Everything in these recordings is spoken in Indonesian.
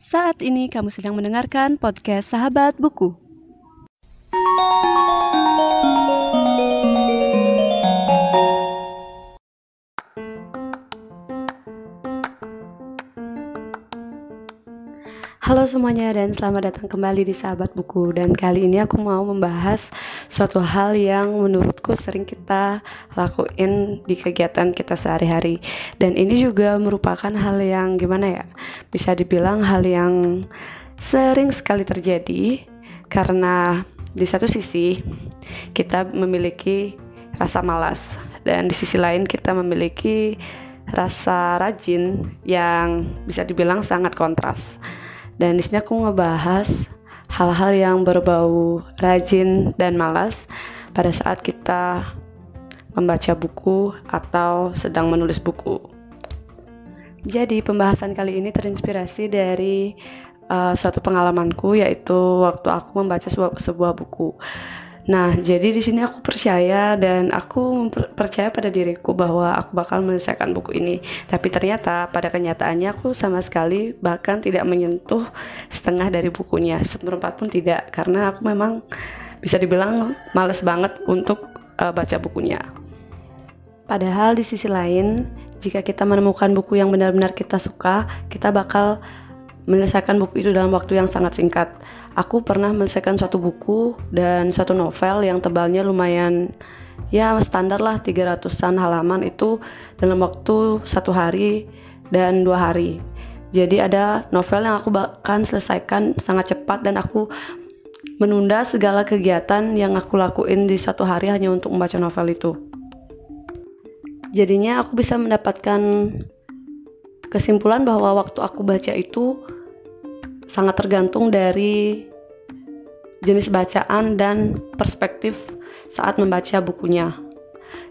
Saat ini kamu sedang mendengarkan podcast Sahabat Buku. Halo semuanya dan selamat datang kembali di Sahabat Buku. Dan kali ini aku mau membahas suatu hal yang menurutku sering kita lakuin di kegiatan kita sehari-hari. Dan ini juga merupakan hal yang gimana ya Bisa dibilang hal yang sering sekali terjadi Karena di satu sisi kita memiliki rasa malas Dan di sisi lain kita memiliki rasa rajin yang bisa dibilang sangat kontras dan di sini aku ngebahas hal-hal yang berbau rajin dan malas pada saat kita membaca buku atau sedang menulis buku. Jadi pembahasan kali ini terinspirasi dari uh, suatu pengalamanku yaitu waktu aku membaca sebuah, sebuah buku. Nah, jadi di sini aku percaya dan aku percaya pada diriku bahwa aku bakal menyelesaikan buku ini. Tapi ternyata pada kenyataannya aku sama sekali bahkan tidak menyentuh setengah dari bukunya, seperempat pun tidak karena aku memang bisa dibilang males banget untuk uh, baca bukunya. Padahal di sisi lain, jika kita menemukan buku yang benar-benar kita suka, kita bakal menyelesaikan buku itu dalam waktu yang sangat singkat. Aku pernah menyelesaikan suatu buku dan suatu novel yang tebalnya lumayan ya standar lah 300-an halaman itu dalam waktu satu hari dan dua hari. Jadi ada novel yang aku bahkan selesaikan sangat cepat dan aku menunda segala kegiatan yang aku lakuin di satu hari hanya untuk membaca novel itu. Jadinya aku bisa mendapatkan kesimpulan bahwa waktu aku baca itu sangat tergantung dari jenis bacaan dan perspektif saat membaca bukunya.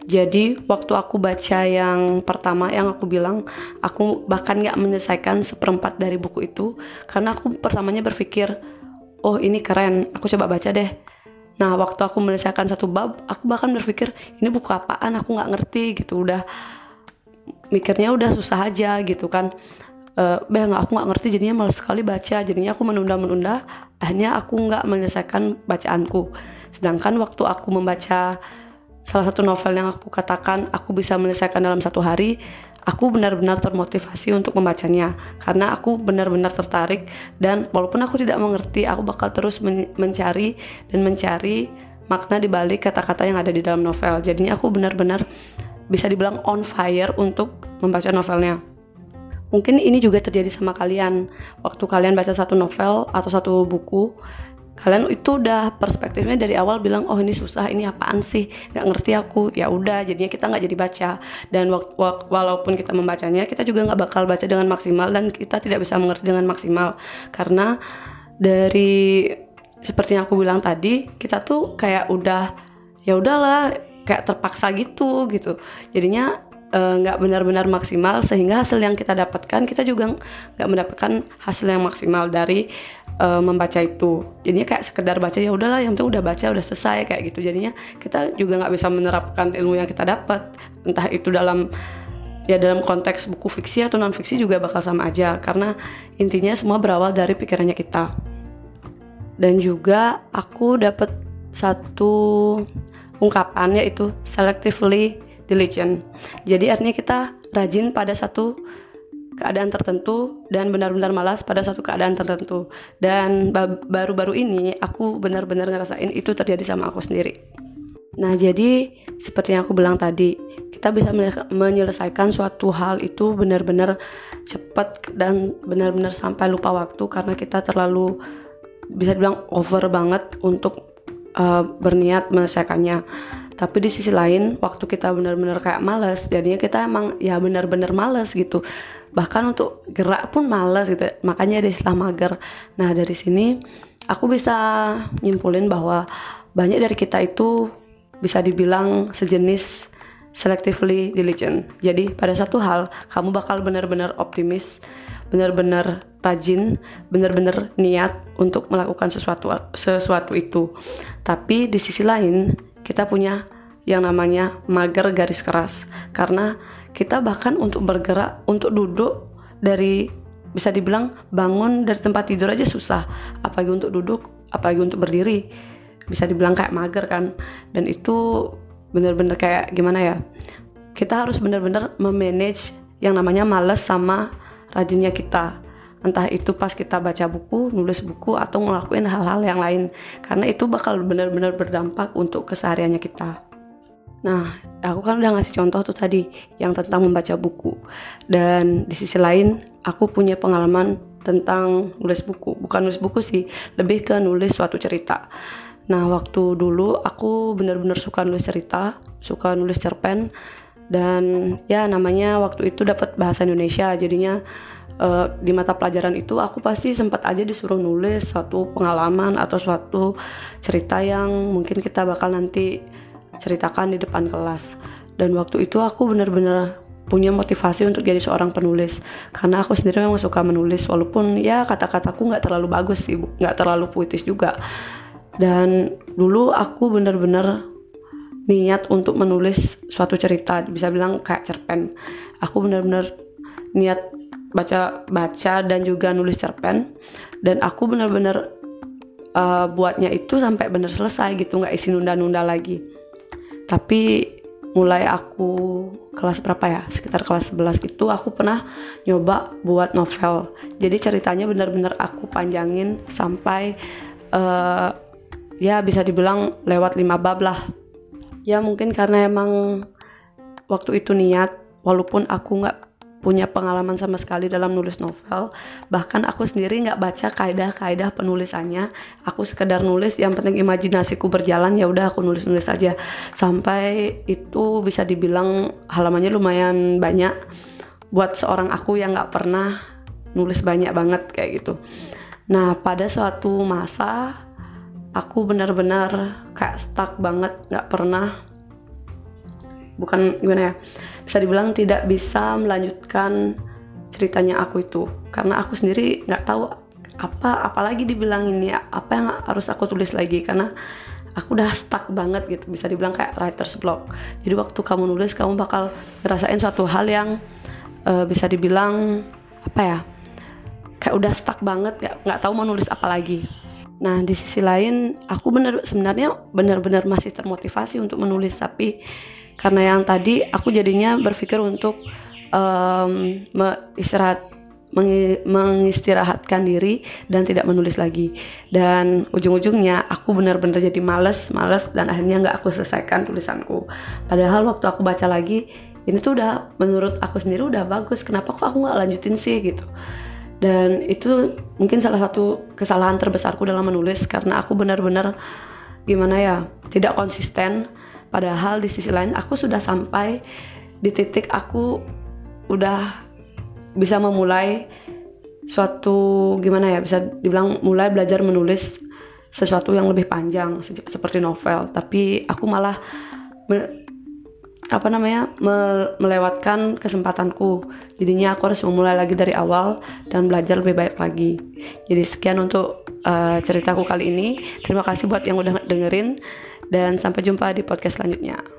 Jadi waktu aku baca yang pertama yang aku bilang aku bahkan gak menyelesaikan seperempat dari buku itu karena aku pertamanya berpikir oh ini keren aku coba baca deh. Nah waktu aku menyelesaikan satu bab aku bahkan berpikir ini buku apaan? Aku nggak ngerti gitu. Udah mikirnya udah susah aja gitu kan uh, beh nggak aku nggak ngerti jadinya malas sekali baca. Jadinya aku menunda-menunda akhirnya aku nggak menyelesaikan bacaanku. Sedangkan waktu aku membaca salah satu novel yang aku katakan aku bisa menyelesaikan dalam satu hari aku benar-benar termotivasi untuk membacanya. Karena aku benar-benar tertarik dan walaupun aku tidak mengerti aku bakal terus men mencari dan mencari makna di balik kata-kata yang ada di dalam novel. Jadinya aku benar-benar bisa dibilang on fire untuk membaca novelnya. Mungkin ini juga terjadi sama kalian. Waktu kalian baca satu novel atau satu buku kalian itu udah perspektifnya dari awal bilang oh ini susah ini apaan sih? Nggak ngerti aku. Ya udah jadinya kita nggak jadi baca. Dan walaupun kita membacanya kita juga nggak bakal baca dengan maksimal dan kita tidak bisa mengerti dengan maksimal. Karena dari seperti yang aku bilang tadi kita tuh kayak udah ya udahlah kayak terpaksa gitu gitu. Jadinya nggak uh, benar-benar maksimal sehingga hasil yang kita dapatkan kita juga nggak mendapatkan hasil yang maksimal dari uh, membaca itu. Jadinya kayak sekedar baca ya udahlah yang penting udah baca udah selesai kayak gitu. Jadinya kita juga nggak bisa menerapkan ilmu yang kita dapat. Entah itu dalam ya dalam konteks buku fiksi atau non fiksi juga bakal sama aja karena intinya semua berawal dari pikirannya kita. Dan juga aku dapat satu ungkapan yaitu selectively diligent. Jadi artinya kita rajin pada satu keadaan tertentu dan benar-benar malas pada satu keadaan tertentu. Dan baru-baru ini aku benar-benar ngerasain itu terjadi sama aku sendiri. Nah, jadi seperti yang aku bilang tadi, kita bisa menyelesaikan suatu hal itu benar-benar cepat dan benar-benar sampai lupa waktu karena kita terlalu bisa dibilang over banget untuk uh, berniat menyelesaikannya tapi di sisi lain waktu kita benar-benar kayak males jadinya kita emang ya benar-benar males gitu. Bahkan untuk gerak pun males gitu. Makanya ada istilah mager. Nah dari sini aku bisa nyimpulin bahwa banyak dari kita itu bisa dibilang sejenis selectively diligent. Jadi pada satu hal kamu bakal benar-benar optimis benar-benar rajin, benar-benar niat untuk melakukan sesuatu sesuatu itu. Tapi di sisi lain, kita punya yang namanya mager garis keras. Karena kita bahkan untuk bergerak, untuk duduk dari bisa dibilang bangun dari tempat tidur aja susah. Apalagi untuk duduk apalagi untuk berdiri. Bisa dibilang kayak mager kan. Dan itu bener-bener kayak gimana ya? Kita harus bener-bener memanage yang namanya males sama rajinnya kita entah itu pas kita baca buku, nulis buku atau ngelakuin hal-hal yang lain karena itu bakal benar-benar berdampak untuk kesehariannya kita. Nah, aku kan udah ngasih contoh tuh tadi yang tentang membaca buku. Dan di sisi lain, aku punya pengalaman tentang nulis buku. Bukan nulis buku sih, lebih ke nulis suatu cerita. Nah, waktu dulu aku bener-bener suka nulis cerita, suka nulis cerpen dan ya namanya waktu itu dapat bahasa Indonesia. Jadinya uh, di mata pelajaran itu aku pasti sempat aja disuruh nulis suatu pengalaman atau suatu cerita yang mungkin kita bakal nanti ceritakan di depan kelas. Dan waktu itu aku benar-benar punya motivasi untuk jadi seorang penulis. Karena aku sendiri memang suka menulis walaupun ya kata-kataku nggak terlalu bagus sih nggak terlalu puitis juga. Dan dulu aku benar-benar niat untuk menulis suatu cerita bisa bilang kayak cerpen. Aku benar-benar niat baca baca dan juga nulis cerpen. Dan aku benar-benar uh, buatnya itu sampai benar selesai gitu nggak isi nunda-nunda lagi. Tapi mulai aku kelas berapa ya? Sekitar kelas 11 itu aku pernah nyoba buat novel. Jadi ceritanya benar-benar aku panjangin sampai uh, ya bisa dibilang lewat lima bab lah ya mungkin karena emang waktu itu niat walaupun aku nggak punya pengalaman sama sekali dalam nulis novel bahkan aku sendiri nggak baca kaidah-kaidah penulisannya. Aku sekedar nulis yang penting imajinasiku berjalan ya udah aku nulis-nulis aja. Sampai itu bisa dibilang halamannya lumayan banyak. Buat seorang aku yang nggak pernah nulis banyak banget kayak gitu. Nah pada suatu masa aku benar-benar kayak stuck banget nggak pernah bukan gimana ya bisa dibilang tidak bisa melanjutkan ceritanya aku itu. Karena aku sendiri nggak tahu apa apalagi dibilang ini apa yang harus aku tulis lagi karena aku udah stuck banget gitu bisa dibilang kayak writer's block. Jadi waktu kamu nulis kamu bakal ngerasain suatu hal yang uh, bisa dibilang apa ya kayak udah stuck banget nggak nggak tahu mau nulis apa lagi nah di sisi lain aku bener sebenarnya benar-benar masih termotivasi untuk menulis tapi karena yang tadi aku jadinya berpikir untuk um, istirahat mengistirahatkan diri dan tidak menulis lagi. Dan ujung-ujungnya aku benar-benar jadi males males dan akhirnya nggak aku selesaikan tulisanku. Padahal waktu aku baca lagi ini tuh udah menurut aku sendiri udah bagus. Kenapa kok aku nggak lanjutin sih gitu dan itu mungkin salah satu kesalahan terbesarku dalam menulis karena aku benar-benar gimana ya tidak konsisten. Padahal di sisi lain aku sudah sampai di titik aku udah bisa memulai suatu gimana ya bisa dibilang mulai belajar menulis sesuatu yang lebih panjang seperti novel. Tapi aku malah apa namanya me, melewatkan kesempatanku. Jadinya aku harus memulai lagi dari awal dan belajar lebih baik lagi. Jadi sekian untuk uh, ceritaku kali ini. Terima kasih buat yang udah dengerin dan sampai jumpa di podcast selanjutnya.